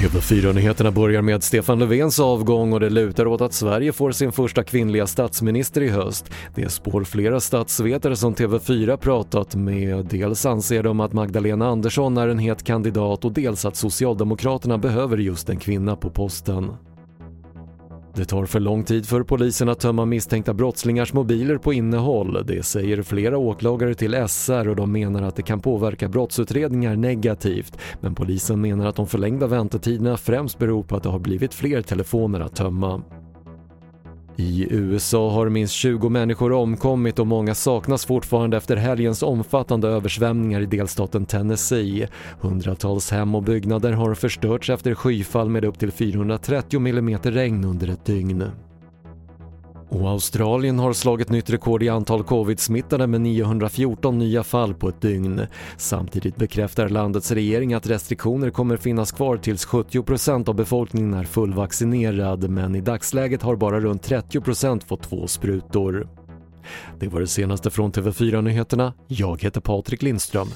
TV4-nyheterna börjar med Stefan Löfvens avgång och det lutar åt att Sverige får sin första kvinnliga statsminister i höst. Det spår flera statsvetare som TV4 pratat med. Dels anser de att Magdalena Andersson är en het kandidat och dels att Socialdemokraterna behöver just en kvinna på posten. Det tar för lång tid för polisen att tömma misstänkta brottslingars mobiler på innehåll. Det säger flera åklagare till SR och de menar att det kan påverka brottsutredningar negativt. Men polisen menar att de förlängda väntetiderna främst beror på att det har blivit fler telefoner att tömma. I USA har minst 20 människor omkommit och många saknas fortfarande efter helgens omfattande översvämningar i delstaten Tennessee. Hundratals hem och byggnader har förstörts efter skyfall med upp till 430 mm regn under ett dygn. Och Australien har slagit nytt rekord i antal covid-smittade med 914 nya fall på ett dygn. Samtidigt bekräftar landets regering att restriktioner kommer finnas kvar tills 70% av befolkningen är fullvaccinerad men i dagsläget har bara runt 30% fått två sprutor. Det var det senaste från TV4 Nyheterna. Jag heter Patrik Lindström.